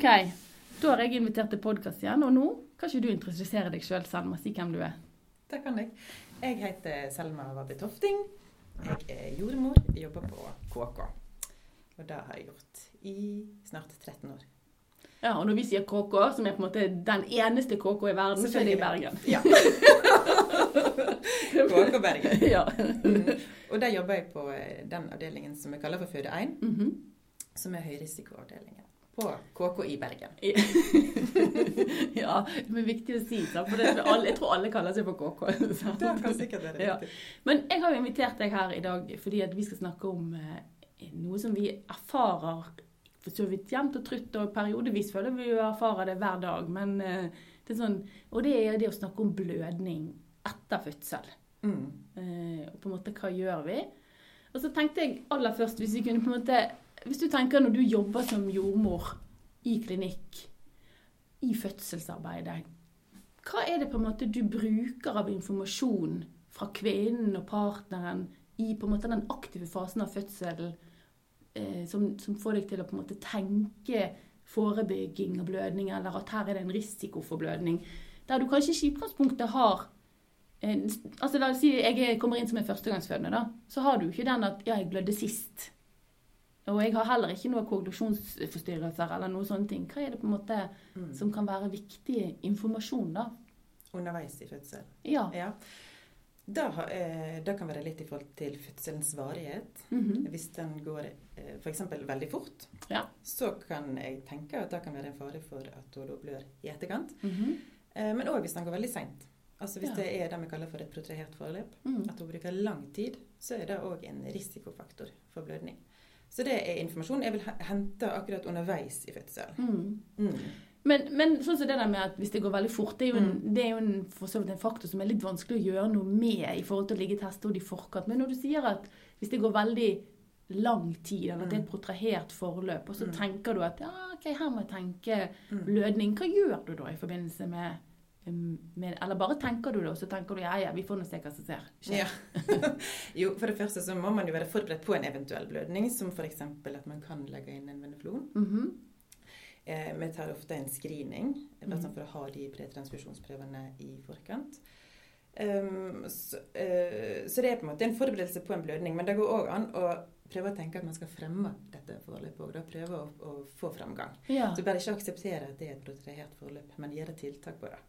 Ok, da har jeg invitert til podkast igjen, og nå kan ikke du introdusere deg sjøl, Selma. Si hvem du er. Det kan jeg. Jeg heter Selma Vabbe Tofting. Jeg er jordmor, jobber på KK. Og det har jeg gjort i snart 13 år. Ja, Og når vi sier KK, som er på en måte den eneste KK i verden, så er det i Bergen. Ja. KK Bergen. Ja. Mm. Og der jobber jeg på eh, den avdelingen som vi kaller for Føde 1, Mhm. som er høyrisikoavdelingen på KK i Bergen. ja, er viktig å si, sant? for det, alle, jeg tror alle kaller seg for KK. sant? Det kan sikkert være Ja. Men jeg har jo invitert deg her i dag fordi vi skal snakke om eh, noe som vi erfarer for så vidt jevnt og trutt, og periodevis føler vi jo erfarer det hver dag. Men eh, det er sånn, og det er det å snakke om blødning etter fødsel. Mm. Eh, og på en måte, hva gjør vi? Og så tenkte jeg aller først, hvis vi kunne på en måte Hvis du tenker når du jobber som jordmor i klinikk, i fødselsarbeidet, hva er det på en måte du bruker av informasjon fra kvinnen og partneren i på en måte den aktive fasen av fødselen eh, som, som får deg til å på en måte tenke forebygging av blødning, eller at her er det en risiko for blødning, der du kanskje ikke i utgangspunktet har eh, altså La oss si jeg kommer inn som en førstegangsfødende. da, Så har du ikke den at 'ja, jeg blødde sist'. Og jeg har heller ikke noen koagulosjonsforstyrrelser eller noe sånne ting. Hva er det på en måte Mm. som kan være viktig informasjon, da? Underveis i fødsel. Ja. Ja. Da, eh, det kan være litt i forhold til fødselens varighet. Mhm. Hvis den går eh, f.eks. veldig fort, Ja. så kan jeg tenke at det kan være en fare for at hun da blør i etterkant. Mhm. Eh, men òg hvis den går veldig seint. Altså hvis Ja. det er det vi kaller for et protrahert forløp, Mm. at hun bruker lang tid, så er det òg en risikofaktor for blødning. Så det er informasjon jeg vil hente akkurat underveis i fødselen. Mm. Mm. Men, men sånn som det der med at hvis det går veldig fort, det er jo en, Mm. er jo en, en faktor som er litt vanskelig å gjøre noe med i forhold til å ligge i testord i forkant. Men når du sier at hvis det går veldig lang tid, eller at det er et protrahert forløp, og så Mm. tenker du at ja, ok, her må jeg tenke Mm. blødning, hva gjør du da i forbindelse med, med Eller bare tenker du det, og så tenker du ja, ja, vi får nå se hva som ser. Ja. jo, for det første så må man jo være forberedt på en eventuell blødning, som f.eks. at man kan legge inn en veneflon. Mhm. Eh, vi tar ofte en screening sånn for å ha de pretransfusjonsprøvene i forkant. Um, så, uh, så det er på en måte en forberedelse på en blødning. Men det går òg an å prøve å tenke at man skal fremme dette forløpet òg. Prøve å, å få framgang. Ja. Så bare ikke akseptere at det er et protrahert forløp, men gjøre tiltak på det.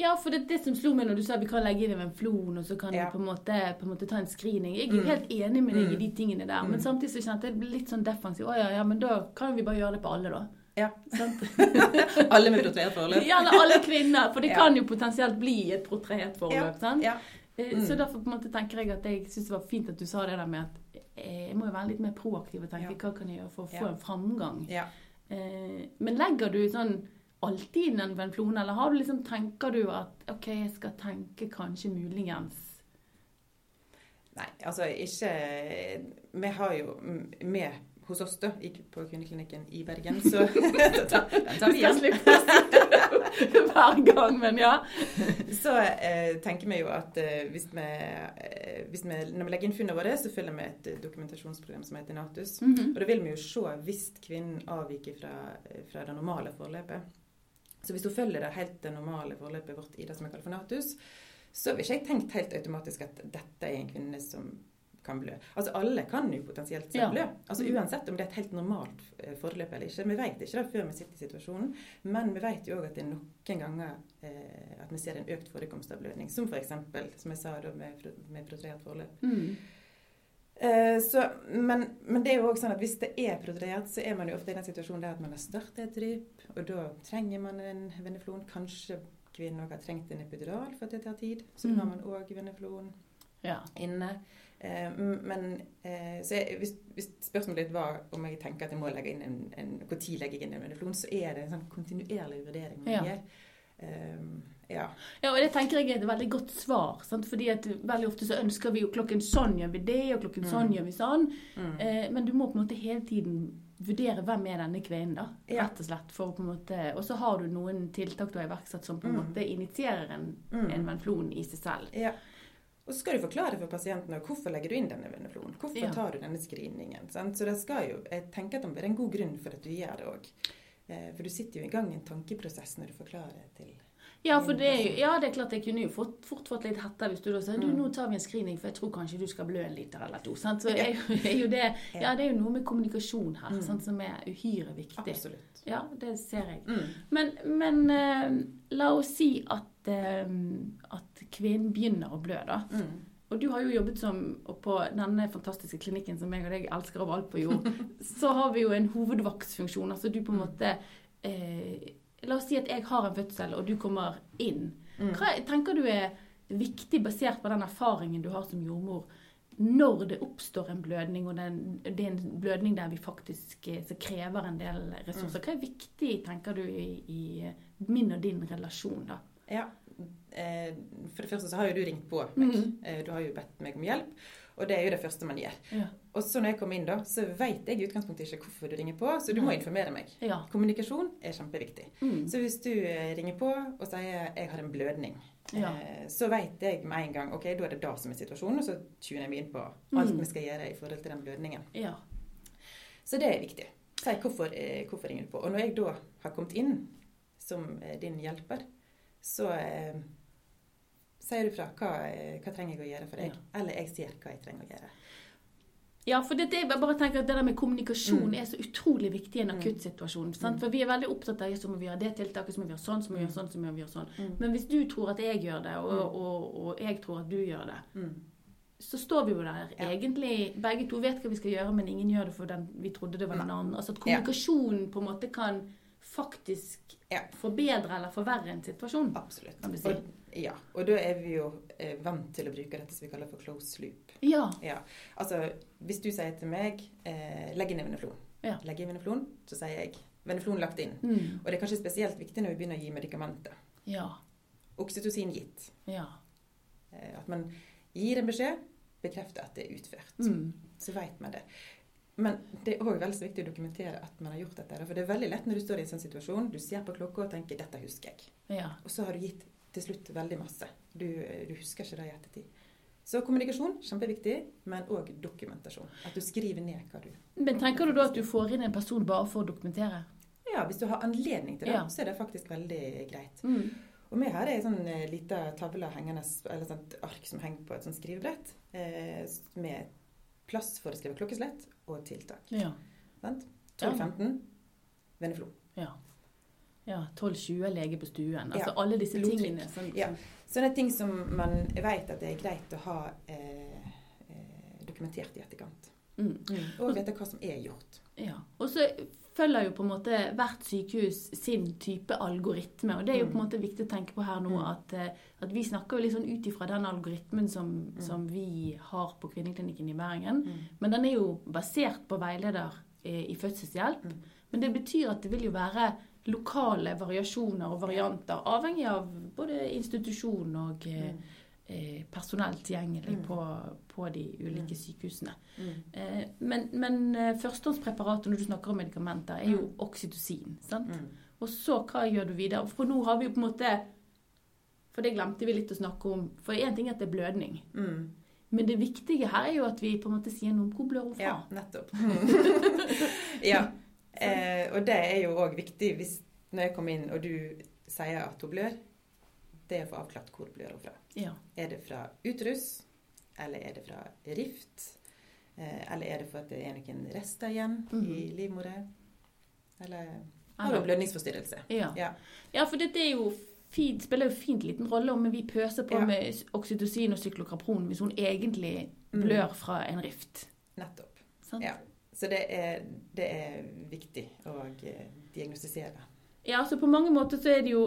Ja, for det er det som slo meg når du sa vi kan legge inn en flon, og så kan Ja. du på en, måte, på en måte ta en screening. Jeg er Mm. helt enig med deg i Mm. de tingene der, men Mm. samtidig så kjente jeg det litt sånn defensiv. Å ja, ja, men da kan vi bare gjøre det på alle, da. Ja. Alle med protrahert forløp. Ja, alle kvinner, for det Ja. kan jo potensielt bli et protrahert forløp. sant? Ja. Eh, Mm. Så derfor på en måte tenker jeg at jeg syns det var fint at du sa det der med at eh, jeg må jo være litt mer proaktiv og tenke hva kan jeg gjøre for å få en framgang. ja. Eh, Men legger du sånn alltid inn en venflon, eller har du liksom, tenker du at OK, jeg skal tenke kanskje muligens Nei, altså ikke Vi har jo Vi med hos oss da, på kvinneklinikken i Bergen, så den tar vi igjen. hver gang, men ja. Så eh, tenker vi jo at eh, hvis, vi, eh, hvis vi Når vi legger inn funnene våre, så følger vi et eh, dokumentasjonsprogram som heter Natus. Mhm. Og da vil vi jo se hvis kvinnen avviker fra, fra det normale forløpet. Så hvis hun følger det helt normale forløpet vårt i det som er kalt for Natus, så vil ikke jeg tenkt helt automatisk at dette er en kvinne som kan blø. Altså alle kan jo potensielt Ja. blø. Altså Uansett om det er et helt normalt eh, forløp eller ikke. Vi vet ikke det før vi sitter i situasjonen, men vi vet jo òg at det er noen ganger eh, at vi ser en økt forekomst av blødning. Som f.eks. som jeg sa da med, med protrert forløp. Mm. Eh, så, men, men det er jo også sånn at hvis det er protrert, så er man jo ofte i den situasjonen der at man har startet et drypp, og da trenger man en veneflon. Kanskje kvinnen òg har trengt en epidural for at det tar tid, så da har Mm. man òg veneflon Ja. inne. Eh, men eh, så jeg, hvis, hvis spørsmålet ditt var om jeg tenker at jeg må legge inn en, en Når legger jeg inn en veneflon, så er det en sånn kontinuerlig vurdering man Ja. gjør. Eh, ja. Ja, og det tenker jeg er et veldig godt svar. Sant? Fordi at veldig ofte så ønsker vi jo klokken sånn gjør vi det, og klokken sånn Mm. gjør vi sånn. Mm. Eh, men du må på en måte hele tiden vurdere hvem er denne kvinnen, da. Ja. Rett og slett. For å på en måte, og så har du noen tiltak du har iverksatt som på en Mm. måte initierer en, Mm. en venflon i seg selv. Ja. Og så skal du forklare for pasientene hvorfor legger du inn denne veneflonen. Hvorfor Ja. tar du denne screeningen? Sant? Så det skal jo, jeg tenker at det er en god grunn for at du gjør det òg. Eh, For du sitter jo i gang en tankeprosess når du forklarer til Ja, for det er jo, ja, det er klart jeg kunne jo fort, fort fått litt hetta hvis du da sier du, Mm. nå tar vi en screening, for jeg tror kanskje du skal blø en liter eller to. Sant? Så er er jo det, ja, det er jo noe med kommunikasjon her Mm. sant, som er uhyre viktig. Absolutt. Ja, det ser jeg. Mm. Men, men uh, la oss si at, uh, at kvinnen begynner å blø, da. Mm. Og du har jo jobbet som, og på denne fantastiske klinikken som jeg og deg elsker av alt på jord, så har vi jo en hovedvaktfunksjon. Altså du på en måte eh, La oss si at jeg har en fødsel, og du kommer inn. Mm. Hva tenker du er viktig, basert på den erfaringen du har som jordmor, når det oppstår en blødning, og den, det er en blødning der vi faktisk eh, krever en del ressurser. Hva er viktig, tenker du, i, i min og din relasjon, da? Ja. Eh, For det første så har jo du ringt på meg. Mhm. Eh, Du har jo bedt meg om hjelp, og det er jo det første man gjør. Ja. Og så når jeg kommer inn da, så vet jeg i utgangspunktet ikke hvorfor du ringer på, så du må informere meg. ja. Kommunikasjon er kjempeviktig. Mm. Så hvis du eh, ringer på og sier 'jeg har en blødning', Ja. eh, så vet jeg med en gang ok, da er det da som er situasjonen, og så tuner jeg meg inn på alt Mm. vi skal gjøre i forhold til den blødningen. ja. Så det er viktig. Si hvorfor, eh, hvorfor ringer du på. Og når jeg da har kommet inn som din hjelper, så eh, sier du fra hva, eh, hva trenger jeg å gjøre for deg. Eller jeg sier hva jeg trenger å gjøre. Ja, for det, det, jeg bare tenker at det der med kommunikasjon Mm. er så utrolig viktig i en Mm. akuttsituasjon. Mm. For vi er veldig opptatt av ja, så må vi gjøre det tiltaket, så må vi gjøre sånn, så må vi gjøre sånn, så må vi gjøre sånn. Mm. Men hvis du tror at jeg gjør det, og, Mm. og, og jeg tror at du gjør det, Mm. så står vi jo der Ja. egentlig Begge to vet hva vi skal gjøre, men ingen gjør det for den vi trodde det var den andre. Altså at Ja. kommunikasjonen på en måte kan faktisk Ja. forbedre eller forverre en situasjon. Absolutt. Kan du si. Og, ja, og da er vi jo eh, vant til å bruke dette som vi kaller for close loop. Ja. Ja, altså Hvis du sier til meg eh, 'legg inn i veneflon', Ja. legg inn veneflon, så sier jeg 'veneflon lagt inn'. Mm. Og det er kanskje spesielt viktig når vi begynner å gi medikamenter. Ja. Oksytocin gitt. Ja. Eh, at man gir en beskjed, bekrefter at det er utført. Mm. Så vet man det. Men det er òg så viktig å dokumentere at man har gjort dette. For det er veldig lett når du står i en sånn situasjon, du ser på klokka og tenker 'dette husker jeg'. ja. Og så har du gitt til slutt veldig masse. Du, du husker ikke det i ettertid. Så kommunikasjon, kjempeviktig, men òg dokumentasjon. At du skriver ned hva du Men tenker du da at du får inn en person bare for å dokumentere? Ja, hvis du har anledning til det, Ja. så er det faktisk veldig greit. Mm. Og vi har ei sånn eh, lita tavle hengende, eller sånt ark som henger på et sånt skrivebrett, eh, med plass for å skrive klokkeslett og tiltak. Ja. Sant? Ja. 12-15, veneflo. Ja. Ja 12-20 lege på stuen. Altså Ja. alle disse Blodtrykk. tingene. Sånn, Ja. Sånne ting som man vet at det er greit å ha eh, eh, dokumentert i etterkant. Mm. Og vite hva som er gjort. Ja. Og så følger jo på en måte hvert sykehus sin type algoritme. Og det er jo på en Mm. måte viktig å tenke på her nå Mm. at, eh, at vi snakker jo litt sånn ut ifra den algoritmen som, Mm. som vi har på kvinneklinikken i Bergen. Mm. Men den er jo basert på veileder eh, i fødselshjelp. Mm. Men det betyr at det vil jo være lokale variasjoner og varianter, avhengig av både institusjon og eh, Mm. eh, personell tilgjengelig Mm. på, på de ulike Mm. sykehusene. Mm. Eh, men men eh, førstehåndspreparatet når du snakker om medikamenter, er jo Mm. oksytocin. sant? Mm. Og så hva gjør du videre? For nå har vi jo på en måte For det glemte vi litt å snakke om. For én ting er at det er blødning. Mm. Men det viktige her er jo at vi på en måte sier noe om hvor blør hun fra. Ja, nettopp. ja. Eh, og det er jo òg viktig hvis når jeg kommer inn og du sier at hun blør, det er å få avklart hvor blør hun fra. Ja. Er det fra utrus, eller er det fra rift? Eh, eller er det for at det er noen rester igjen i Mhm. livmora? Eller har hun blødningsforstyrrelse? Ja. Ja. ja, for dette er jo fint, spiller jo fint liten rolle om vi pøser på Ja. med oksytocin og cyklokapron hvis hun egentlig Mm. blør fra en rift. Nettopp. Sant? Ja. Så det er, det er viktig å eh, diagnostisere. Ja, altså på mange måter så er det jo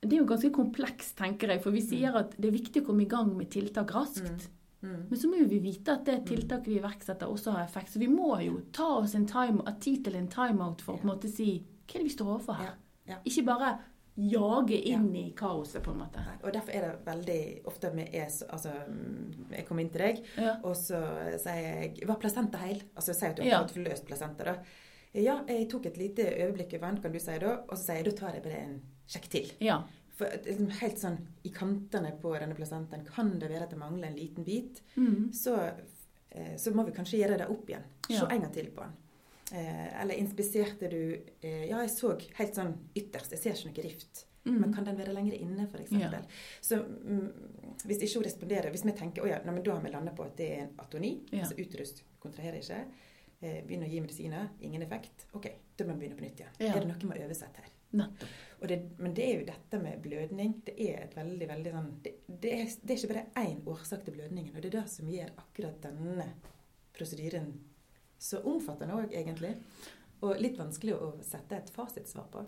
det er jo ganske komplekst, tenker jeg. For vi sier at det er viktig å komme i gang med tiltak raskt. Mm. Men så må jo vi vite at det tiltaket vi iverksetter, også har effekt. Så vi må jo ta oss en time, tid til en timeout for å på en måte si hva er det vi står overfor her? Ja, ja. Ikke bare jage inn i kaoset, på en måte. Og derfor er det veldig ofte vi er så Altså, mm, jeg kommer inn til deg, Ja. og så sier jeg Var placenta heil? Altså, si at du har Ja. fått forløst placenta, da. Ja, jeg tok et lite øyeblikk over den, kan du si da. Og så sier jeg da tar jeg bare en sjekk til. ja. For liksom helt sånn i kantene på denne placentaen kan det være at det mangler en liten bit. Mm. Så, eh, så må vi kanskje gjøre det opp igjen. Se en gang til på den. Eh, Eller inspiserte du eh, Ja, jeg så helt sånn ytterst. Jeg ser ikke noe rift. Mm. Men kan den være lenger inne, f.eks.? Ja. Så mm, hvis ikke hun responderer Hvis vi tenker å ja, nei, men da har vi landet på at det er en atoni, Ja. altså utrust, kontraherer ikke, eh, begynner å gi medisiner, ingen effekt, OK, da må vi begynne på nytt igjen. Ja. Er det noe vi har oversett her? Det, men det er jo dette med blødning. Det er et veldig, veldig sånn Det, det, er, det er ikke bare én årsak til blødningen. Og det er det som gjør akkurat denne prosedyren så omfattende òg, egentlig. Og litt vanskelig å sette et fasitsvar på.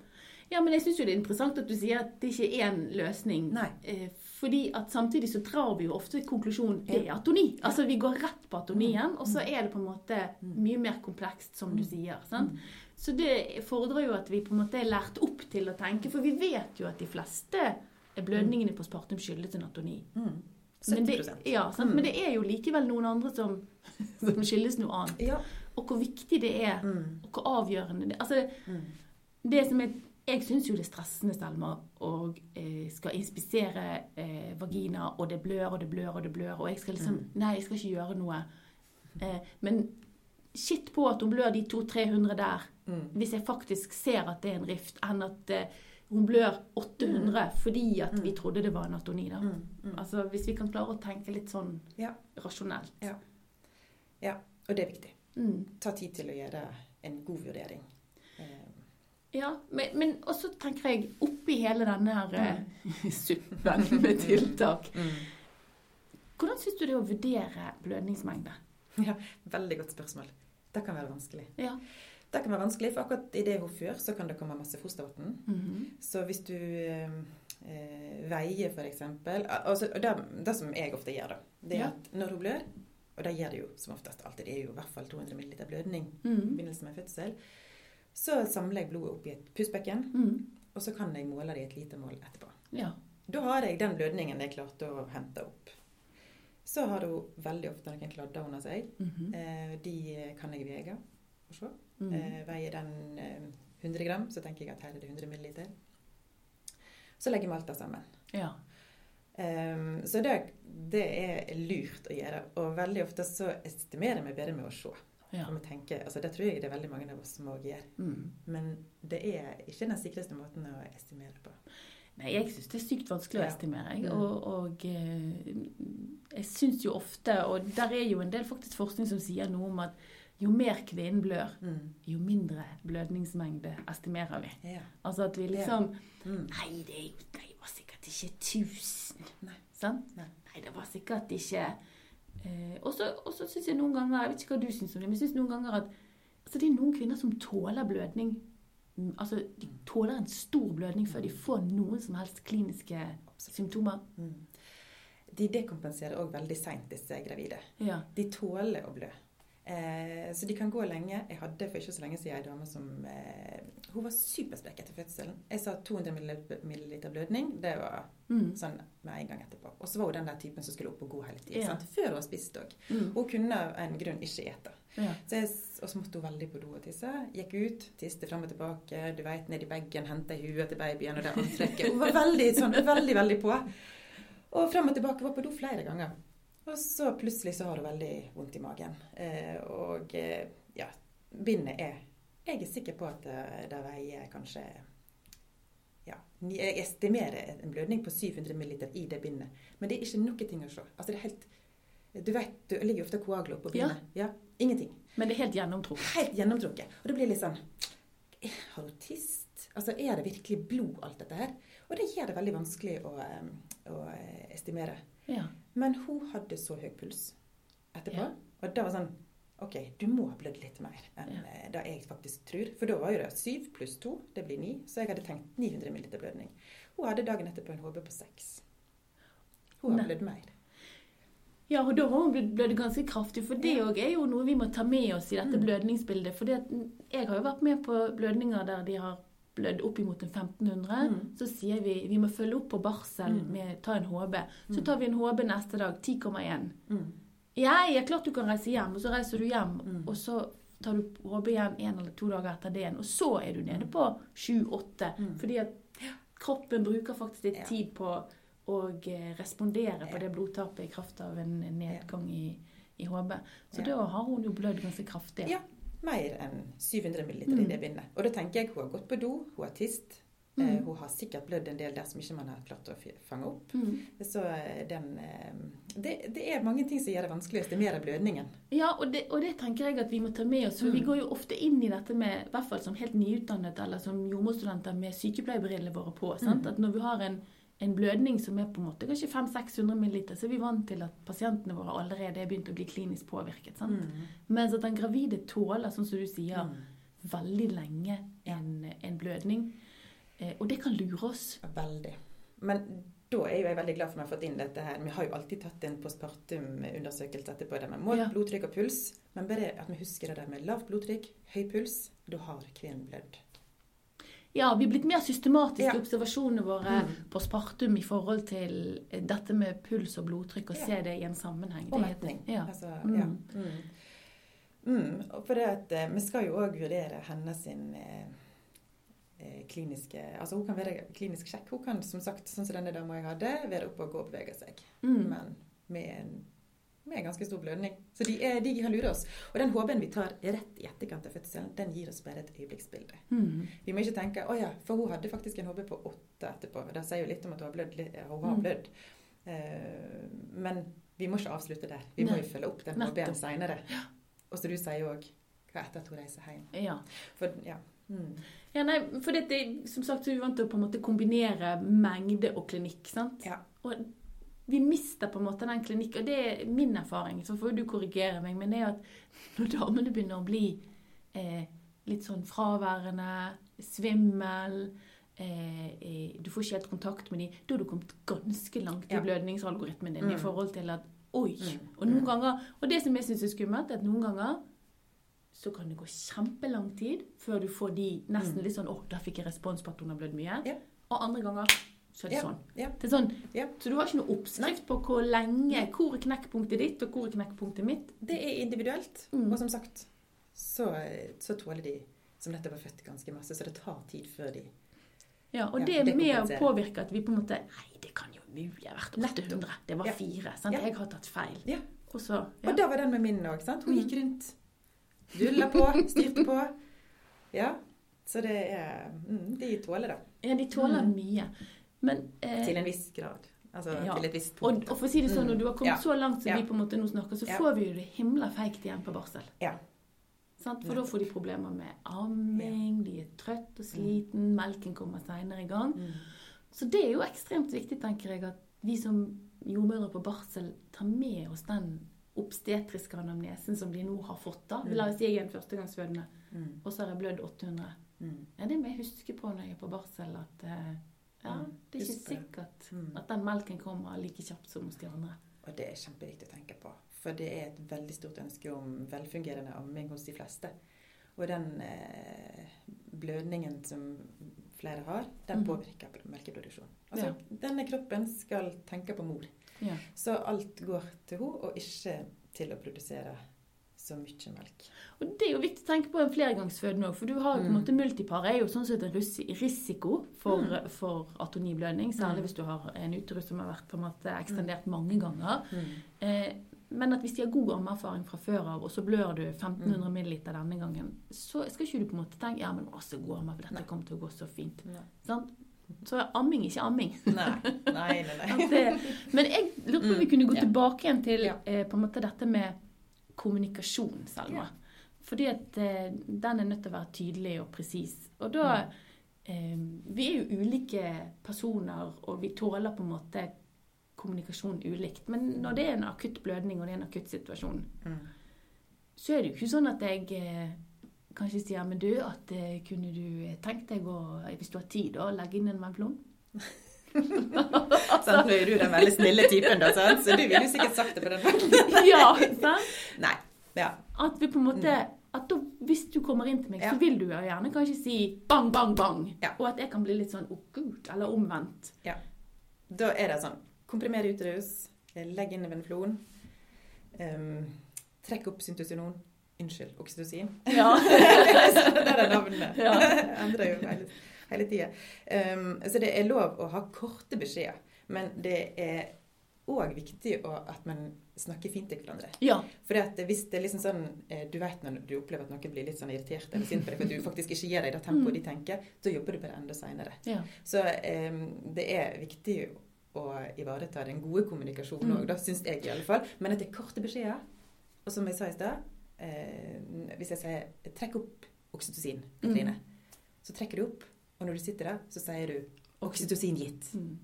Ja, men jeg syns jo det er interessant at du sier at det ikke er én løsning. Nei. Eh, fordi at samtidig så drar vi jo ofte konklusjonen det er atoni. Altså vi går rett på atonien, og så er det på en måte mye mer komplekst, som du sier. sant? Så det fordrer jo at vi på en måte er lært opp til å tenke, for vi vet jo at de fleste blødningene på spartum skyldes en atoni. Mm. Men 70 det, ja, sant? Mm. men det er jo likevel noen andre som, som skyldes noe annet. Ja. Og hvor viktig det er, Mm. og hvor avgjørende det er. Altså, Mm. det som er Jeg syns jo det er stressende, Selma, å eh, skal inspisere eh, vagina, og det blør og det blør og det blør, og jeg skal liksom Mm. Nei, jeg skal ikke gjøre noe. Eh, men skitt på at hun blør de 200-300 der, Mm. hvis jeg faktisk ser at det er en rift, enn at eh, hun blør 800 fordi at vi trodde det var anatoni, da. Mm. Mm. Altså, Hvis vi kan klare å tenke litt sånn Ja. rasjonelt. Ja. ja. Og det er viktig. Mm. Ta tid til å gjøre en god vurdering. Eh, Ja, men, men også tenker jeg oppi hele denne her eh, suppen med tiltak. Hvordan syns du det er å vurdere blødningsmengde? Ja, veldig godt spørsmål. Det kan være vanskelig. Ja. Det kan være vanskelig, for akkurat i det hun før, så kan det komme masse fostervann. Mhm. Så hvis du eh, eh, veier f.eks. Altså, det, det som jeg ofte gjør, da, det er Ja. at når hun blør, og det gjør det jo som oftest alltid, det er jo i hvert fall 200 ml blødning i begynnelsen med fødsel, så samler jeg blodet opp i et pustbekken, mm. og så kan jeg måle det i et litermål etterpå. Ja. Da har jeg den blødningen jeg klarte å hente opp. Så har hun veldig ofte noen kladder under seg. Mhm. Eh, De kan jeg veie og se. Mm. Eh, Veier den eh, 100 gram, så tenker jeg at her er det 100 ml. Så legger vi alt det sammen. ja. Um, så det, det er lurt å gjøre. Og veldig ofte så estimerer vi bedre med å se. ja. Tenker, altså Det tror jeg det er veldig mange av oss som også gjør. Mm. Men det er ikke den sikreste måten å estimere på. Nei, jeg syns det er sykt vanskelig å estimere. Jeg. Mm. Og, og eh, jeg syns jo ofte, og der er jo en del faktisk forskning som sier noe om at jo mer kvinnen blør, Mm. jo mindre blødningsmengde estimerer vi. Ja. Altså at vi liksom Mm. Nei, det, er jo, det var sikkert ikke 1000. Nei. Sant? Nei. Nei, det var sikkert ikke eh, Og så syns jeg noen ganger Jeg vet ikke hva du syns om det, men jeg syns noen ganger at altså, det er noen kvinner som tåler blødning. Mm, Altså, De tåler en stor blødning før de får noen som helst kliniske symptomer. Mm. De dekompenserer òg veldig seint, disse gravide. Ja. De tåler å blø. Eh, så de kan gå lenge. Jeg hadde for ikke så lenge siden ei dame som eh, Hun var supersprek etter fødselen. Jeg sa 200 ml blødning. Det var Mm. sånn med en gang etterpå. Og så var hun den der typen som skulle opp og gå hele tiden. Ja. Før hun har spist òg. Mm. Hun kunne av en grunn ikke ete. Ja. Og så måtte hun veldig på do og tisse. Gikk ut, tiste fram og tilbake. Du vet, ned i bagen, hente huet til babyen og det antrekket. Hun var veldig, sånn, veldig, veldig på. Og fram og tilbake var på do flere ganger. Og så plutselig så har du veldig vondt i magen. Eh, og eh, ja, bindet er Jeg er sikker på at det, det veier kanskje ja, Jeg estimerer en blødning på 700 ml i det bindet. Men det er ikke noe ting å se. Altså det er helt Du vet, det ligger ofte koagler på Ja. bindet. Ja. Ingenting. Men det er helt gjennomtrukket. Helt gjennomtrukket. Og det blir litt sånn Har hun tist? Altså, er det virkelig blod, alt dette her? Og det gjør det veldig vanskelig å, eh, å eh, estimere. Ja. Men hun hadde så høy puls etterpå. Ja. Og det var sånn OK, du må ha blødd litt mer enn Ja. eh, det jeg faktisk tror. For da var jo det syv pluss to, det blir ni. Så jeg hadde tenkt 900 ml blødning. Hun hadde dagen etterpå en HB på seks. Hun har blødd mer. Ja, og da har hun blødd ganske kraftig. For det Ja. er jo noe vi må ta med oss i dette Mm. blødningsbildet. For jeg har jo vært med på blødninger der de har blødd opp imot en 1500. Mm. Så sier vi vi må følge opp på barsel Mm. med ta en HB. Så Mm. tar vi en HB neste dag. 10,1. Mm. Ja, er klart du kan reise hjem. Og så reiser du hjem, Mm. og så tar du HB igjen en eller to dager etter det igjen. Og så er du nede på 7-8. Mm. Fordi at kroppen bruker faktisk litt Ja. tid på å eh, respondere på det blodtapet i kraft av en nedgang i, i HB. Så Ja. da har hun jo blødd ganske kraftig. Ja. Mer enn 700 ml Mm. i det bindet. Og da tenker jeg hun har gått på do, hun har tist. Mm. Eh, hun har sikkert blødd en del der som ikke man har klart å fange opp. Mm. Så eh, den eh, det, det er mange ting som gjør det vanskelig å estimere blødningen. Ja, og det, og det tenker jeg at vi må ta med oss. For vi Mm. går jo ofte inn i dette med, i hvert fall som helt nyutdannet eller som jordmorstudenter med sykepleierbrillene våre på. Sant? Mm. At når vi har en, en blødning som er på en måte kanskje 500-600 ml, så er vi vant til at pasientene våre allerede er begynt å bli klinisk påvirket. Sant? Mm. Mens at den gravide tåler, sånn som du sier, Mm. veldig lenge en, en blødning. Eh, og det kan lure oss. Veldig. Men da er jo jeg veldig glad for at vi har fått inn dette her. Vi har jo alltid tatt en postpartum-undersøkelse etterpå der med mål Ja. blodtrykk og puls. Men bare at vi husker det der med lavt blodtrykk, høy puls, da har kvinnen blødd. Ja, vi er blitt mer systematiske i Ja. observasjonene våre Mm. på spartum i forhold til eh, dette med puls og blodtrykk, og Ja. se det i en sammenheng. Og metning. Ja. Altså, Mm. ja. Mm. Mm. For det at eh, vi skal jo òg vurdere hennes sin eh, eh, kliniske Altså hun kan være klinisk sjekk. Hun kan som sagt, sånn som denne dama jeg hadde, være oppe og gå og bevege seg. Mm. Men med en, med ganske stor blødning. Så de, er, de kan lure oss. Og den HB-en vi tar rett i etterkant av fødselen, den gir oss bare et øyeblikksbilde. Mm. Vi må ikke tenke å ja, for hun hadde faktisk en HB på åtte etterpå. Det sier jo litt om at hun har blødd. Hun har Mm. blødd. Eh, men vi må ikke avslutte der. Vi må jo følge opp den. HB-en seinere. Og som du sier òg, hva etter at hun reiser hjem. Ja. For ja. Mm. ja, nei, for dette, som sagt, så er vi vant til å på en måte kombinere mengde og klinikk, sant? Ja. Og vi mister på en måte den klinikken. og det er min erfaring, så får du korrigere meg, men det er at når damene begynner å bli eh, litt sånn fraværende, svimmel, eh, eh, du får ikke helt kontakt med dem, da har du kommet ganske langt i Ja. blødningsalgoritmen din Mm. i forhold til at oi, Mm. og noen Mm. ganger, og det som jeg synes er skummelt, er at noen ganger så kan det gå kjempelang tid før du får de nesten Mm. litt sånn 'Å, der fikk jeg respons på at hun har blødd mye'. Ja. Og andre ganger så er det Ja. sånn. Ja. Det er sånn. Ja. Så du har ikke noe oppskrift på hvor lenge, hvor er knekkpunktet ditt, og hvor er knekkpunktet mitt. Det er individuelt. Mm. Og som sagt, så, så tåler de som nettopp er født ganske masse, så det tar tid før de Ja, og det er det med å påvirke at vi på en måte Nei, det kan jo mulig ha vært 800. Det var fire. Sant? Jeg har tatt feil. Ja. Og så ja. Og da var den med min òg, sant. Hun Mm. gikk rundt. Dulla på, styrte på. Ja. Så det er mm, De tåler det. ja, de tåler Mm. mye. Men eh, Til en viss grad. Altså Ja. til et visst og, punkt. og for å si det sånn, Mm. når du har kommet Ja. så langt som Ja. vi på en måte nå snakker, så får vi jo det himla feigt igjen på barsel. Ja. Sant? For da får de problemer med amming, de er trøtt og sliten, melken kommer seinere i gang. Mm. Så det er jo ekstremt viktig, tenker jeg, at vi som jordmødre på barsel tar med oss den obstetriske anamnesen som de nå har fått. da. Mm. La oss si jeg er en førstegangsfødende, Mm. og så har jeg blødd 800. Mm. Ja, det må jeg huske på når jeg er på barsel, at eh, ja, Mm. det er ikke sikkert Mm. at den melken kommer like kjapt som hos de andre. Og det er kjempeviktig å tenke på. For det er et veldig stort ønske om velfungerende amming hos de fleste. Og den eh, blødningen som flere har, den Mhm. påvirker melkeproduksjonen. Altså, Denne kroppen skal tenke på mor. Ja. Så alt går til henne, og ikke til å produsere så mye melk. Og det er jo viktig å tenke på en flergangsfødende òg, for du har jo på en Mm. måte multipar er jo sånn sett en risiko for, Mm. for atoniblødning, særlig Mm. hvis du har en uterus som har vært på en måte ekstendert mange ganger. Mm. Eh, men at hvis de har god ammeerfaring fra før av, og så blør du 1500 Mm. ml denne gangen, så skal ikke du på en måte tenke ja, men så god amma, for dette Nei. kommer til å gå så fint. Sånn? Så er amming ikke amming. Nei, nei, nei. Nei. men jeg lurer på om vi Mm, kunne gå tilbake igjen til eh, på en måte dette med kommunikasjon, Selma. Ja. Fordi at eh, den er nødt til å være tydelig og presis. Og da eh, Vi er jo ulike personer, og vi tåler på en måte kommunikasjon ulikt. Men når det er en akutt blødning, og det er en akutt situasjon, Mm. så er det jo ikke sånn at jeg eh, kanskje sier Men du, at eh, kunne du tenkt deg å, hvis du har tid, å legge inn en venflon? Sant, nå er du den veldig snille typen, da, sånn. så du ville jo sikkert sagt det på den måten. ja, sant? Nei. Ja. At vi på en måte at da, Hvis du kommer inn til meg, Ja. så vil du jo gjerne kanskje si bang, bang, bang. Ja. Og at jeg kan bli litt sånn å gud, eller omvendt. Da er det sånn Komprimer uterus, legg inn venflon, um, trekk opp syntocinon. Unnskyld, oksytocin. Ja. det er navnet. Ja. Endrer jo hele, hele tida. Um, så det er lov å ha korte beskjeder, men det er òg viktig å, at man snakker fint til hverandre. Ja. For hvis det er liksom sånn eh, Du vet når du opplever at noen blir litt sånn irritert eller sint på deg for at du faktisk ikke gir deg det tempoet Mm. de tenker, da jobber du bare enda seinere. ja. Så um, det er viktig å ivareta den gode kommunikasjonen òg, Mm. da syns jeg i alle fall. Men at det er korte beskjeder. Og som jeg sa i stad, eh, hvis jeg sier 'trekk opp oksytocin', Katrine, så trekker du opp. Og når du sitter der, så sier du 'oksytocin gitt'. Mm.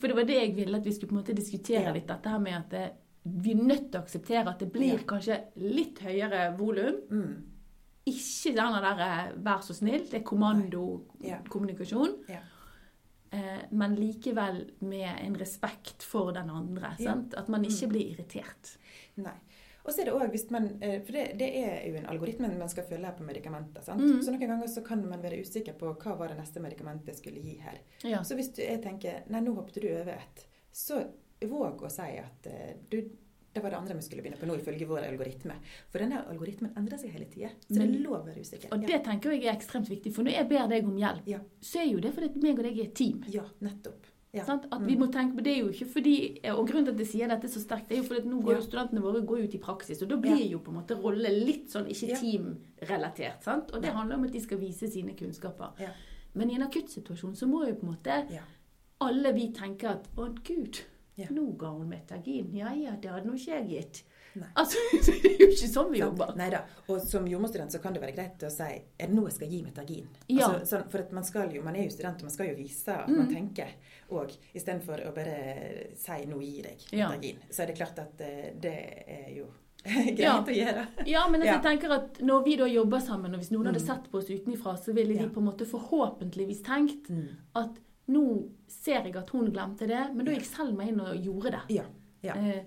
For det var det jeg ville at vi skulle på en måte diskutere Ja. litt. Dette her med at det, vi er nødt til å akseptere at det blir Ja. kanskje litt høyere volum. Mm. Ikke denne der eh, 'vær så snill', det er kommandokommunikasjon. Ja. Eh, men likevel med en respekt for den andre. At man ikke Mm. blir irritert. Nei. Og så er det også, hvis man, eh, For det, det er jo en algoritme man skal følge her på medikamenter. sant? Mm. Så noen ganger så kan man være usikker på hva var det neste medikamentet jeg skulle gi her. Ja. Så hvis du, jeg tenker nei, nå hoppet du over et, så våg å si at eh, du, det var det andre vi skulle begynne på nå, ifølge vår algoritme. For denne algoritmen endrer seg hele tida. Så det Men- er lov å være usikker. Og det tenker jeg er ekstremt viktig. For når jeg ber deg om hjelp, Ja. så er jo det fordi meg og deg er et team. ja, nettopp. Ja. Sant? At vi Mm. må tenke på Det er jo ikke fordi Og grunnen til at jeg sier dette så sterkt, det er jo fordi at nå går jo studentene våre går ut i praksis, og da blir jo på en måte rolle litt sånn ikke teamrelatert. sant? Og det handler om at de skal vise sine kunnskaper. Ja. Men i en akuttsituasjon så må jo på en måte Ja. alle vi tenke at å gud, nå ga hun metagin. Ja ja, det hadde nå ikke jeg gitt. Nei. Altså, det er jo ikke sånn vi jobber. Nei da. Og som jordmorstudent så kan det være greit å si er det nå jeg skal gi metagin? Ja. Altså, sånn, for man, skal jo, man er jo student, og man skal jo vise at Mm. man tenker òg, istedenfor å bare si 'nå gir jeg Ja. metagin'. Så er det klart at eh, det er jo greit Ja. å gjøre. Ja, men altså, Ja. jeg tenker at når vi da jobber sammen, og hvis noen hadde Mm. sett på oss utenfra, så ville de Ja. på en måte forhåpentligvis tenkt at nå ser jeg at hun glemte det, men da gikk selv meg inn og gjorde det. Ja. Ja. Eh, Ja.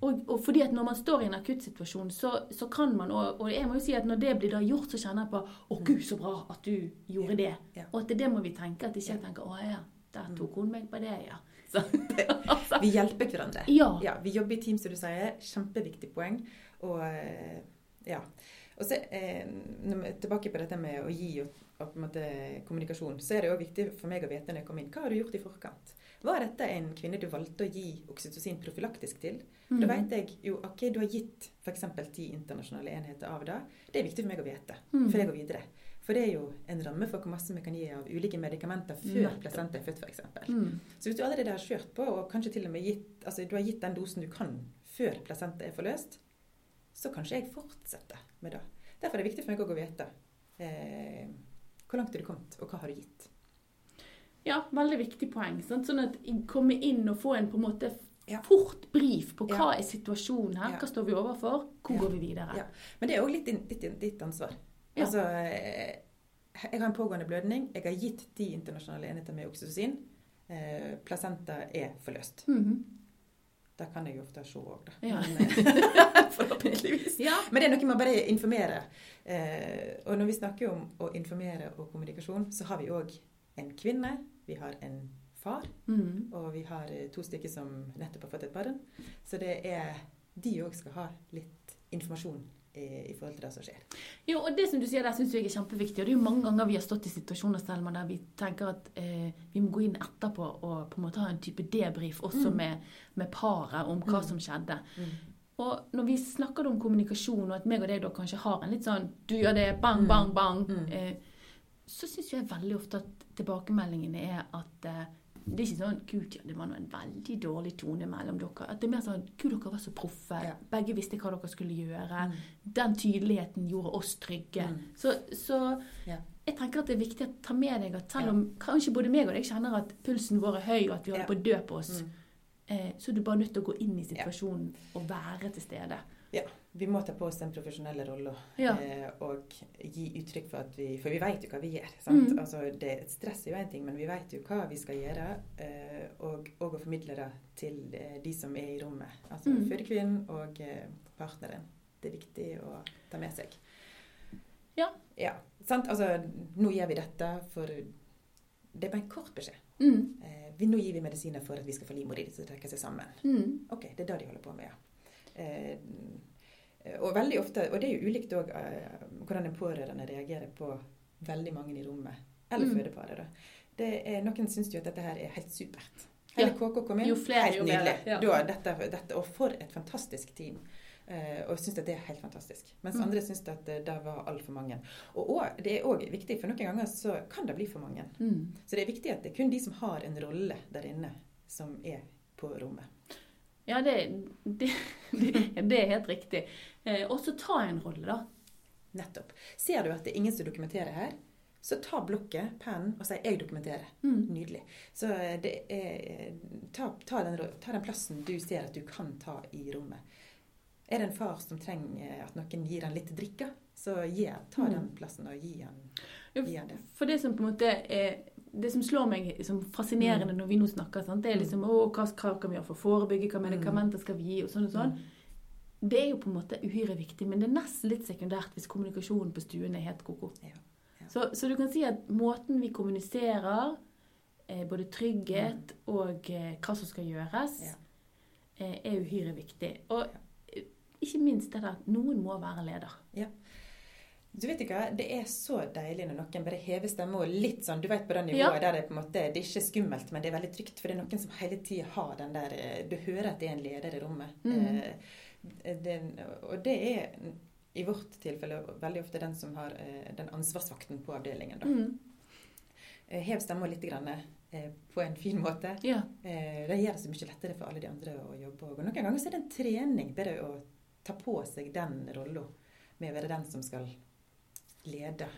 Og, og fordi at når man står i en akuttsituasjon, så, så kan man og, og jeg må jo si at når det blir da gjort, så kjenner jeg på Å, gud, så bra at du gjorde det. Ja. Og at det, det må vi tenke. At ikke jeg tenker Å ja, der tok hun meg på det, ja. Så, altså, Vi hjelper hverandre. ja. Ja, vi jobber i team, som du sier. Kjempeviktig poeng. Og eh, ja. Og så, eh, når vi er tilbake på dette med å gi og, og måte kommunikasjon, så er det òg viktig for meg å vite når jeg kommer inn, hva har du gjort i forkant? Var dette en kvinne du valgte å gi oksytocin profylaktisk til? For Da Mm. vet jeg jo ok, du har gitt f.eks. ti internasjonale enheter av det. Det er viktig for meg å vite Mm. før jeg går videre. For det er jo en ramme for hvor masse vi kan gi av ulike medikamenter før Nettopp. placenta er født, f.eks. Mm. Så hvis du allerede har kjørt på, og kanskje til og med gitt, altså du har gitt den dosen du kan før placenta er forløst, så kanskje jeg fortsetter med det. Derfor er det viktig for meg å vite eh, hvor langt er du kommet, og hva har du gitt. Ja, veldig viktig poeng. Sant? Sånn at jeg kommer inn og får en på en måte Ja. fort brief på hva Ja. er situasjonen her, hva står vi overfor, hvor går vi videre. Men det er òg litt ditt, ansvar. Altså, eh, jeg har en pågående blødning. Jeg har gitt ti internasjonale enheter med oksytocin. Eh, placenta er forløst. Mhm. Det kan jeg jo ofte se òg, da. Ja. Men, eh, forhåpentligvis. ja. Men det er noe med bare informerer. informere. Eh, og når vi snakker om å informere og kommunikasjon, så har vi òg en kvinne, vi har en far, Mm. og vi har eh, to stykker som nettopp har fått et barn. Så det er de òg skal ha litt informasjon i, i forhold til det som skjer. Jo, og det som du sier der, syns jeg er kjempeviktig. Og det er jo mange ganger vi har stått i situasjoner Selma, der vi tenker at eh, vi må gå inn etterpå og på en måte ha en type debrief også Mm. med, med paret om hva Mm. som skjedde. Og når vi snakker om kommunikasjon, og at meg og deg da kanskje har en litt sånn Du gjør det, bang, Mm. bang, bang. Mm. Eh, så syns jeg veldig ofte at tilbakemeldingene er at eh, det er ikke sånn Gud, ja, det var en veldig dårlig tone mellom dere. At det er mer sånn Gud, dere var så proffe. Ja. Begge visste hva dere skulle gjøre. Mm. Den tydeligheten gjorde oss trygge. Mm. Så, så Ja. jeg tenker at det er viktig å ta med deg at selv om kanskje både meg og deg kjenner at pulsen vår er høy, og at vi holder på å dø på oss, Mm. eh, så er du bare nødt til å gå inn i situasjonen og være til stede. Vi må ta på oss den profesjonelle rolla Ja. eh, og gi uttrykk for at vi For vi vet jo hva vi gjør. Sant? Mm. Altså, det, stress er jo én ting, men vi vet jo hva vi skal gjøre. Eh, og, og å formidle det til eh, de som er i rommet. Altså Mm. fødekvinnen og eh, partneren. Det er viktig å ta med seg. Ja. ja sant? Altså, nå gjør vi dette for Det er bare en kort beskjed. Mm. Eh, vi, nå gir vi medisiner for at vi skal få livmora til å trekke seg sammen. Mm. Ok, det er det de holder på med, ja. Eh, og veldig ofte, og det er jo ulikt òg eh, hvordan en pårørende reagerer på veldig mange i rommet, eller Mm. fødeparet. da. Det er, noen syns jo at dette her er helt supert. Hele Ja. KK kom inn. Jo flere, helt jo nydelig. Ja. Da, dette, dette, og for et fantastisk team. Eh, og syns at det er helt fantastisk. Mens Mm. andre syns at det, det var altfor mange. Og, og det er òg viktig, for noen ganger så kan det bli for mange. Mm. Så det er viktig at det er kun de som har en rolle der inne, som er på rommet. Ja, det, det, det, det er helt riktig. Eh, også ta en rolle, da. Nettopp. Ser du at det er ingen som dokumenterer her, så ta blokket, pennen, og si 'jeg dokumenterer'. Mm. Nydelig. Så eh, det er, ta, ta, den, ta den plassen du ser at du kan ta i rommet. Er det en far som trenger at noen gir han litt drikke, så gi, ta Mm. den plassen og gi han, gi han det. For det som på en måte er det som slår meg som fascinerende når vi nå snakker, sant? det er liksom å, hva, krav kan vi gjøre for å forebygge, hva medikamenter skal vi gi, og sånn og sånn. Det er jo på en måte uhyre viktig, men det er nesten litt sekundært hvis kommunikasjonen på stuen er helt ko-ko. Ja, ja. Så, så du kan si at måten vi kommuniserer, eh, både trygghet og eh, hva som skal gjøres, Ja. eh, er uhyre viktig. Og ikke minst det der at noen må være leder. Du vet ikke, Det er så deilig når noen bare hever stemmen og litt sånn, du vet på det nivået Ja. der det på en måte, det er ikke skummelt, men det er veldig trygt. For det er noen som hele tida har den der eh, Du hører at det er en leder i rommet. Mm. Eh, den, og det er i vårt tilfelle veldig ofte den som har eh, den ansvarsvakten på avdelingen. Da. Mm. Eh, Hev stemmen litt grann, eh, på en fin måte. Ja. Eh, det gjør det så mye lettere for alle de andre å jobbe. Og noen ganger så er det en trening bare å ta på seg den rolla med å være den som skal lede.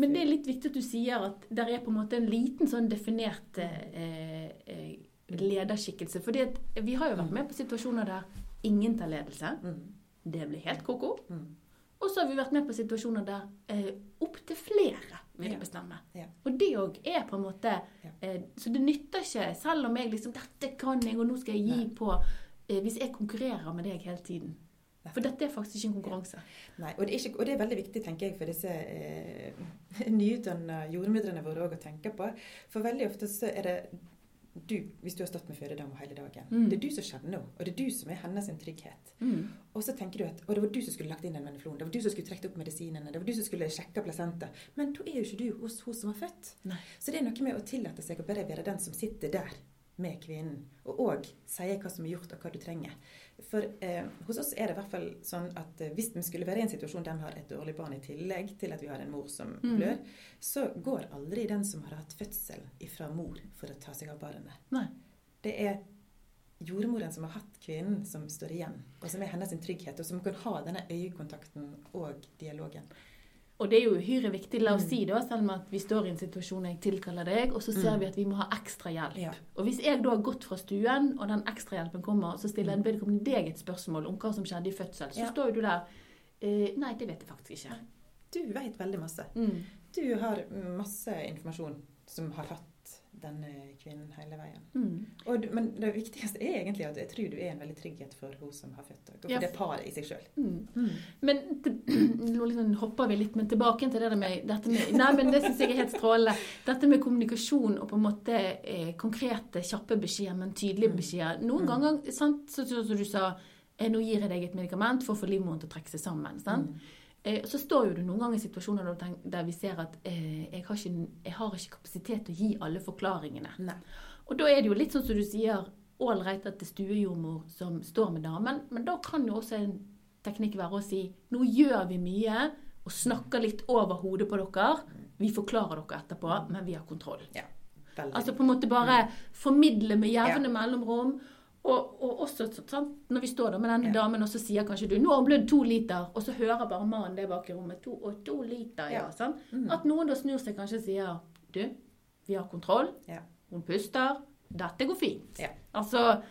Men det er litt viktig at du sier at det er på en måte en liten sånn definert eh, eh, lederskikkelse. For vi har jo vært med på situasjoner der ingen tar ledelse. Mm. Det blir helt ko-ko. Mm. Og så har vi vært med på situasjoner der eh, opptil flere vil Ja. bestemme. Ja. Og det òg er på en måte eh, Så det nytter ikke, selv om jeg liksom 'Dette kan jeg, og nå skal jeg gi Nei. på' eh, Hvis jeg konkurrerer med deg hele tiden. For dette er faktisk ikke en konkurranse. Nei, og det, ikke, og det er veldig viktig tenker jeg, for disse eh, nyutdanna jordmødrene våre å tenke på. For veldig ofte så er det du, hvis du har stått med fødedama hele dagen, Mm. det er du som kjenner henne, og det er du som er hennes trygghet. Mm. Og så tenker du at og det var du som skulle lagt inn den veneflonen, det var du som skulle trukket opp medisinene, det var du som skulle sjekka placenta. Men da er jo ikke du hos hun som har født. Nei. Så det er noe med å tillate seg å bare være den som sitter der med kvinnen, og òg sier hva som er gjort og hva du trenger. For eh, hos oss er det i hvert fall sånn at eh, hvis vi skulle være i en situasjon der vi har et dårlig barn i tillegg til at vi har en mor som Mm. blør, så går aldri den som har hatt fødsel ifra mor for å ta seg av barnet. Nei. Det er jordmoren som har hatt kvinnen, som står igjen, og som er hennes trygghet, og som kan ha denne øyekontakten og dialogen. Og det er jo uhyre viktig, la oss Mm. si da, selv om at vi står i en situasjon jeg tilkaller deg, og så ser Mm. vi at vi må ha ekstra hjelp. Ja. Og hvis jeg da har gått fra stuen, og den ekstrahjelpen kommer, så stiller Mm. vedkommende deg et spørsmål om hva som skjedde i fødsel, så Ja. står jo du der eh, Nei, det vet jeg faktisk ikke. Du vet veldig masse. Mm. Du har masse informasjon som har hatt denne kvinnen hele veien. Mm. Og, men det viktigste er egentlig at jeg tror du er en veldig trygghet for hun som har født, deg, og for Ja. det paret i seg sjøl. Mm. Men nå liksom hopper vi litt, men tilbake til det med dette med Nei, men det syns jeg er helt strålende. Dette med kommunikasjon og på en måte eh, konkrete, kjappe beskjeder, men tydelige Mm. beskjeder. Noen Mm. ganger, sant, så, så, så du sa eh, Nå gir jeg deg et medikament for å få livmoren til å trekke seg sammen. sant? Mm. Eh, Så står jo du noen ganger i situasjoner der, vi ser at eh, jeg, har ikke, jeg har ikke kapasitet til å gi alle forklaringene. Nei. Og da er det jo litt sånn som du sier, ålreit at det er stuejordmor som står med damen, men da kan jo også en teknikk være å si nå gjør vi mye og snakker litt over hodet på dere. Vi forklarer dere etterpå, men vi har kontroll. Ja, Altså på en måte bare formidle med jevne mellomrom. Og, og også sant, når vi står der med denne Ja. damen, og så sier kanskje du 'Nå har hun blødd to liter', og så hører bare mannen det bak i rommet. To, og to liter, ja. Ja. sant? Mm. At noen da snur seg kanskje og sier 'Du, vi har kontroll. Ja. Hun puster. Dette går fint'. Altså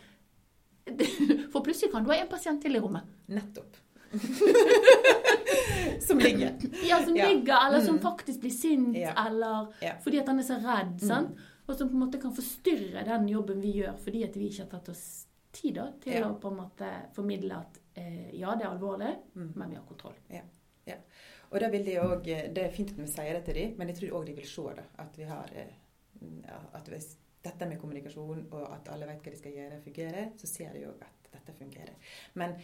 For plutselig kan du ha en pasient til i rommet. Nettopp. som ligger. Ja, Som ligger, eller som Mm. faktisk blir sint, eller fordi at han er så redd. Mm. Og som på en måte kan forstyrre den jobben vi gjør, fordi at vi ikke har tatt oss tid da, til Ja. å på en måte formidle at eh, ja, det er alvorlig, Mm. men vi har kontroll. Og da vil de også, Det er fint at vi sier det til dem, men jeg tror òg de vil se da, At vi har eh, at hvis dette med kommunikasjon og at alle vet hva de skal gjøre, fungerer, så ser de òg at dette fungerer. Men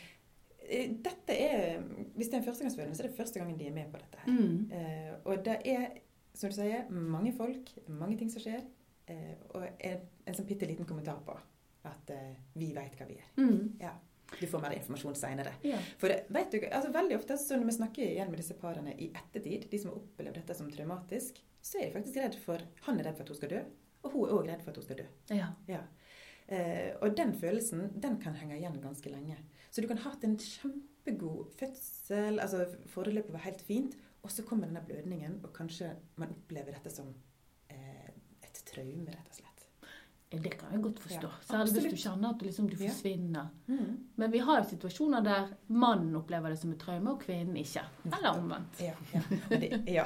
eh, dette er Hvis det er en førstegangsfødende, så er det første gangen de er med på dette her. Mm. Eh, og det er, som du sier, mange folk, mange ting som skjer. Eh, og en, en sånn bitte liten kommentar på at eh, vi veit hva vi gjør. Mm. Ja. Du får mer informasjon seinere. Ja. For det- vet du, altså Veldig ofte så når vi snakker igjen med disse parene i ettertid, de som har opplevd dette som traumatisk, så er de faktisk redd for Han er redd for at hun skal dø, og hun er òg redd for at hun skal dø. ja. Ja. Eh, og den følelsen den kan henge igjen ganske lenge. Så du kan ha hatt en kjempegod fødsel, altså forløpet var helt fint, og så kommer denne blødningen, og kanskje man opplever dette som eh, traume, rett og slett. Det kan jeg godt forstå. Ja, Særlig hvis du kjenner at du, liksom, du Ja. forsvinner. Mm. Men vi har jo situasjoner der mannen opplever det som et traume, og kvinnen ikke. Eller omvendt. Ja, ja. Det, ja.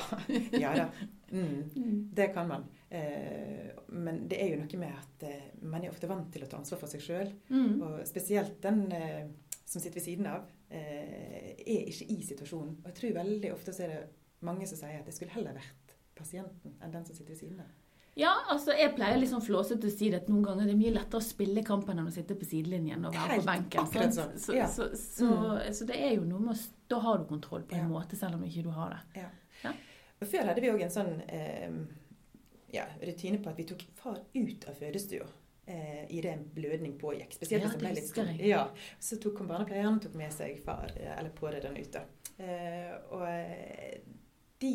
ja da. Mm. Mm. Det kan man. Eh, men det er jo noe med at eh, man er ofte vant til å ta ansvar for seg sjøl. Mm. Og spesielt den eh, som sitter ved siden av, eh, er ikke i situasjonen. Og jeg tror veldig ofte så er det mange som sier at det skulle heller vært pasienten enn den som sitter ved siden av. Ja, altså jeg pleier liksom flåsete å si at noen ganger det er mye lettere å spille kampen enn å sitte på sidelinjen og være Helt på benken. Så, sånn, Så, ja. så, så, så det er jo noe med å Da har du kontroll på en Ja. måte, selv om ikke du har det. Og Før hadde vi òg en sånn eh, ja, rutine på at vi tok far ut av fødestua. Eh, I det en blødning pågikk. Spesielt Ja, hvis det ble litt sånn. Ja, så tok barnepleieren tok med seg far eh, eller pårørende ut. da. Eh, og eh, de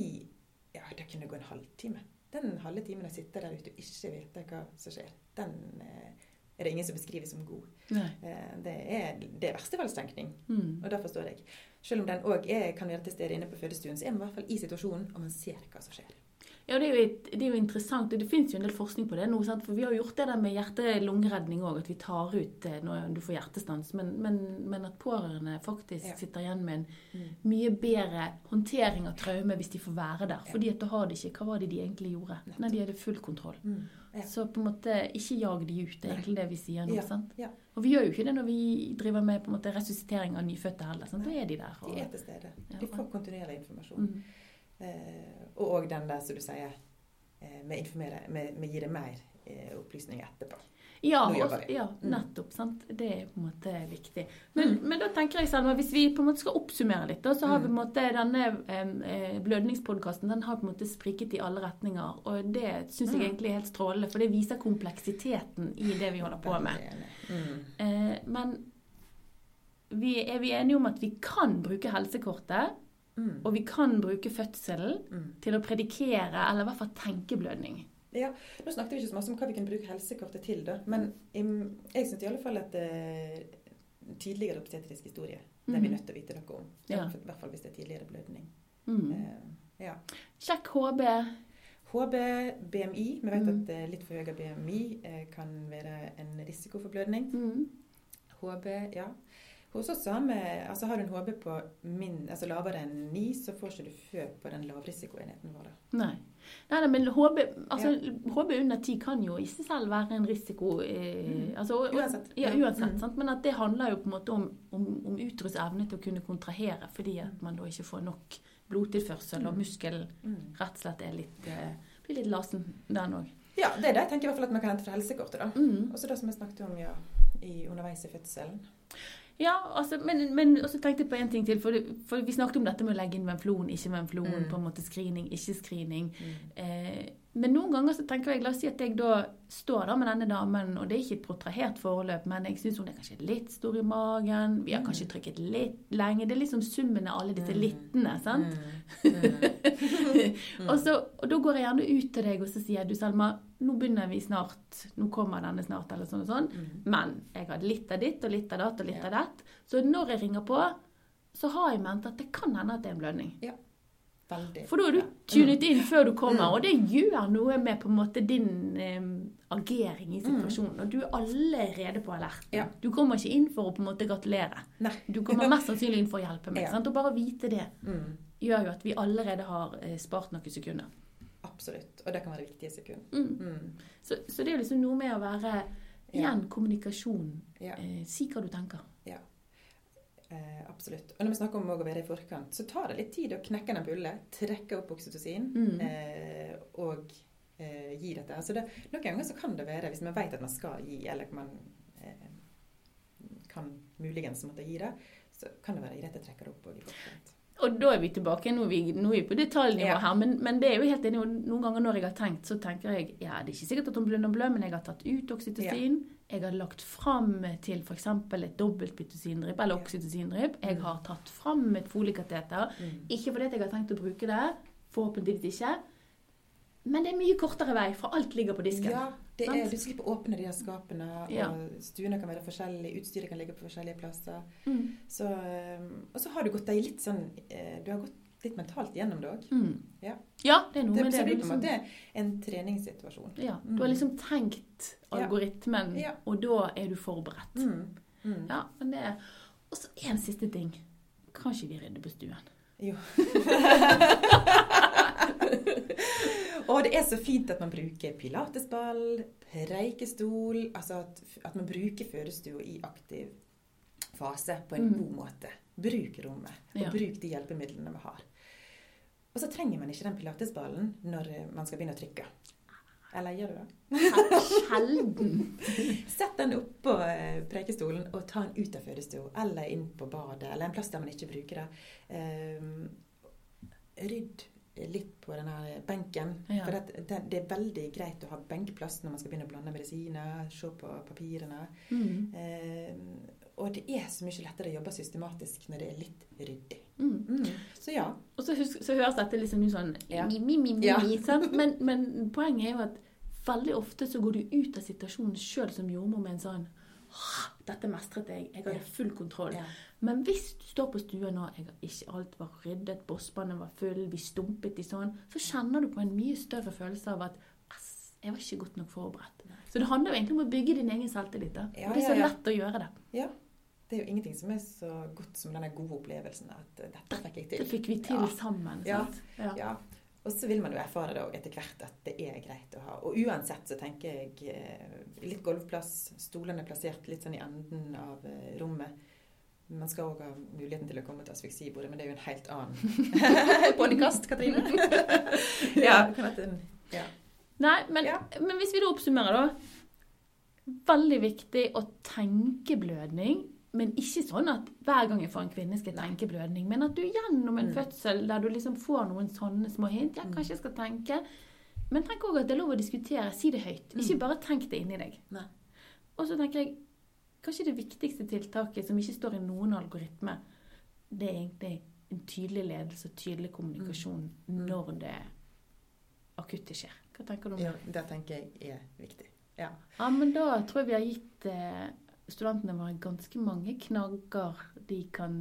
Ja, det kunne gå en halvtime. Den halve timen å sitte der ute og ikke vite hva som skjer, den eh, er det ingen som beskriver som god. Eh, det er det er verstefallstenkning. Mm. Og det forstår jeg. Selv om den òg kan være til stede inne på fødestuen, så er man i hvert fall i situasjonen, og man ser hva som skjer. Ja, det er, et- det er jo interessant, det finnes jo en del forskning på det nå. Sant? For vi har jo gjort det der med hjerte-lungeredning òg, at vi tar ut eh, når du får hjertestans. Men, men, men at pårørende faktisk Ja. sitter igjen med en mye bedre håndtering av traume hvis de får være der. Fordi at da har de ikke Hva var det de egentlig gjorde? Nei, de hadde full kontroll. Mm. Ja. Så på en måte, ikke jag de ut. Det er egentlig det vi sier nå. Ja. Og vi gjør jo ikke det når vi driver med på en måte resuscitering av nyfødte heller. Da er de der. De er til stede. De får kontinuerlig informasjon. mm. Eh, og òg den der, som du sier, eh, vi informerer, vi, vi gir deg mer eh, opplysninger etterpå. Ja, og- ja, Mm. nettopp. sant? Det er på en måte viktig. Men, men da tenker jeg Selma, hvis vi på en måte skal oppsummere litt, da, så har vi på en måte denne eh, blødningspodkasten den har på en måte spriket i alle retninger. Og det syns jeg Mm. egentlig er helt strålende, for det viser kompleksiteten i det vi holder på med. Mm. Eh, men vi, er vi enige om at vi kan bruke helsekortet, Mm. og vi kan bruke fødselen Mm. til å predikere, eller i hvert fall tenke blødning? Ja, Nå snakket vi ikke så mye om hva vi kunne bruke helsekortet til, da. Men jeg syns i alle fall at eh, tidligere obstetrisk historie det er vi Mhm. nødt til å vite noe om. Ja. I hvert fall hvis det er tidligere blødning. Mm. Uh, ja. Sjekk HB. HB, BMI. Vi vet Mm. at eh, litt for høy BMI kan være en risiko for blødning. Mm. HB, ja. Hos oss har altså Har du en HB på min, altså lavere enn 9, så får ikke du fø på den lavrisikoenheten vår. Nei. Nei, nei, men HB, altså, HB under 10 kan jo i seg selv være en risiko. Eh, Mm. altså, og- Uansett. Ja, Ja. uansett Mm. sant? Men at det handler jo på en måte om, om, om utrus evne til å kunne kontrahere, fordi at man da ikke får nok blodtilførsel, og Mm. muskelen Mm. rett og slett er litt, eh, blir litt lasen, den òg. Ja, det er det jeg tenker i hvert fall at man kan hente fra helsekortet. da. Mm. Også det som jeg snakket om ja, i, underveis i fødselen. Ja, altså, men, men også tenkte jeg på en ting til. For, det, for vi snakket om dette med å legge inn venflon, ikke venflon, Mm. på en måte screening, ikke screening. Mm. Eh, men noen ganger så tenker jeg, la oss si at jeg da står der med denne damen, og det er ikke et protrahert forløp, men jeg syns hun er kanskje litt stor i magen, vi har Mm. kanskje trykket litt lenge. Det er liksom summen av alle disse Mm. littene, sant? Mm. Mm. Mm. Og, så, og da går jeg gjerne ut til deg og så sier du, Selma, nå begynner vi snart, nå kommer denne snart, eller sånn og sånn. Mm. Men jeg har litt av ditt og litt av datt og litt Ja. av dett. Så når jeg ringer på, så har jeg ment at det kan hende at det er en blødning. Veldig. For da er du tunet inn før du kommer, Mm. og det gjør noe med på en måte din um, agering i situasjonen. Og du er allerede på alerten. Ja. Du kommer ikke inn for å på en måte gratulere. Nei. Du kommer mest sannsynlig inn for å hjelpe meg. Ja. Sant? Og bare vite det Mm. gjør jo at vi allerede har eh, spart noen sekunder. Absolutt. Og det kan være viktige sekunder. Mm. Mm. Så, så det er liksom noe med å være Ja. Igjen kommunikasjon. Ja. Eh, si hva du tenker. Eh, absolutt. Og når vi snakker om å være i forkant, så tar det litt tid å knekke den bullet, trekke opp oksytocin Mm. eh, og eh, gi dette. Altså det, noen ganger så kan det være, hvis man vet at man skal gi, eller man eh, kan muligens måtte gi det, så kan det være greit å trekke det opp og i. Og da er vi tilbake, nå er vi, nå er vi på detaljnivå Ja. her, men, men det er jo helt enig. Noen ganger når jeg har tenkt, så tenker jeg ja, det er ikke sikkert at hun blønder blø, men jeg har tatt ut oksytocin. Jeg har lagt fram til f.eks. et dobbelt pitocindrypp eller oksytocindrypp. Jeg har tatt fram et folikateter. Mm. Ikke fordi jeg har tenkt å bruke det, forhåpentligvis ikke. Men det er mye kortere vei, for alt ligger på disken. Ja, det er, du slipper å åpne de her skapene, og Ja. stuene kan være forskjellige, utstyret kan ligge på forskjellige plasser. Mm. Så, og så har du gått deg litt sånn eh, Du har gått litt mentalt gjennom det òg. Mm. Ja. ja, det er noe Det, med så det. det du blir på en liksom- måte en treningssituasjon. Ja, Mm. du har liksom tenkt algoritmen, Ja. og da er du forberedt. Mm. Mm. Ja, men det er... Og så en siste ting. Kan ikke vi rydde på stuen? Jo. og det er så fint at man bruker pilatesball, preikestol Altså at, at man bruker fødestua i aktiv fase på en Mm. god måte. Bruk rommet, og Ja. bruk de hjelpemidlene vi har. Og så trenger man ikke den pilatesballen når eh, man skal begynne å trykke. Eller gjør du det? Sjelden. Sett den oppå prekestolen preikestolen og ta den ut av fødestua, eller inn på badet, eller en plass der man ikke bruker det. Ehm, rydd litt på denne benken. Ja. For det, det, det er veldig greit å ha benkplass når man skal begynne å blande medisiner, se på papirene. Mm. Og det er så mye lettere å jobbe systematisk når det er litt ryddig. Mm. Mm. Så ja. Og så, husk, så høres dette liksom sånn Ja. mi, mi, mi, mi, Ja. Men, men poenget er jo at veldig ofte så går du ut av situasjonen sjøl som jordmor med en sånn dette mestret jeg. Jeg hadde full kontroll. Ja. Men hvis du står på stua nå, jeg har ikke alt var ryddet, bossbanen var full, vi stumpet i sånn, så kjenner du på en mye større følelse av at ass, jeg var ikke godt nok forberedt. Så det handler jo egentlig om å bygge din egen selvtillit. Ja, og det er så lett å gjøre det. ja. Det er jo ingenting som er så godt som denne gode opplevelsen at dette fikk jeg til. Det fikk vi til Ja. sammen. Ja. sant? Ja. Ja, og så vil man jo erfare det òg etter hvert at det er greit å ha. Og uansett så tenker jeg eh, litt gulvplass, stolene plassert litt sånn i enden av eh, rommet. Man skal òg ha muligheten til å komme til asfiksibordet, men det er jo en helt annen podkast, Katrine. ja, kan en ja. Nei, men, Ja. men hvis vi da oppsummerer, da. Veldig viktig å tenke blødning. Men ikke sånn at hver gang jeg får en kvinne, skal jeg tenke blødning. Men at du gjennom en Mm. fødsel der du liksom får noen sånne små hint Ja, Mm. kanskje jeg skal tenke. Men tenk òg at det er lov å diskutere. Si det høyt. Ikke Mm. bare tenk det inni deg. Nei. Og så tenker jeg kanskje det viktigste tiltaket som ikke står i noen algoritme, det er egentlig en tydelig ledelse og tydelig kommunikasjon Mm. når det akutte skjer. Hva tenker du om det? ja, det tenker jeg er viktig. Ja. Ja, men da tror jeg vi har gitt eh, studentene våre ganske mange knagger de kan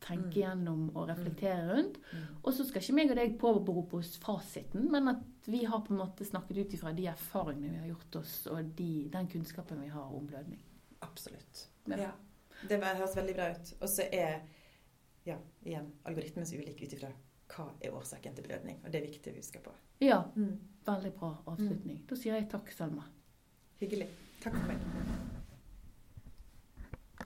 tenke Mm. gjennom og reflektere rundt. Mm. Og så skal ikke meg og deg påberope oss fasiten, men at vi har på en måte snakket ut ifra de erfaringene vi har gjort oss, og de, den kunnskapen vi har om blødning. Absolutt. Ja. Ja. Det høres veldig bra ut. Og så er ja, igjen algoritmen så ulik ut ifra hva er årsaken til blødning. Og det er viktig å huske på. Ja, veldig bra avslutning. Mm. Da sier jeg takk, Selma. Hyggelig. Takk for meg.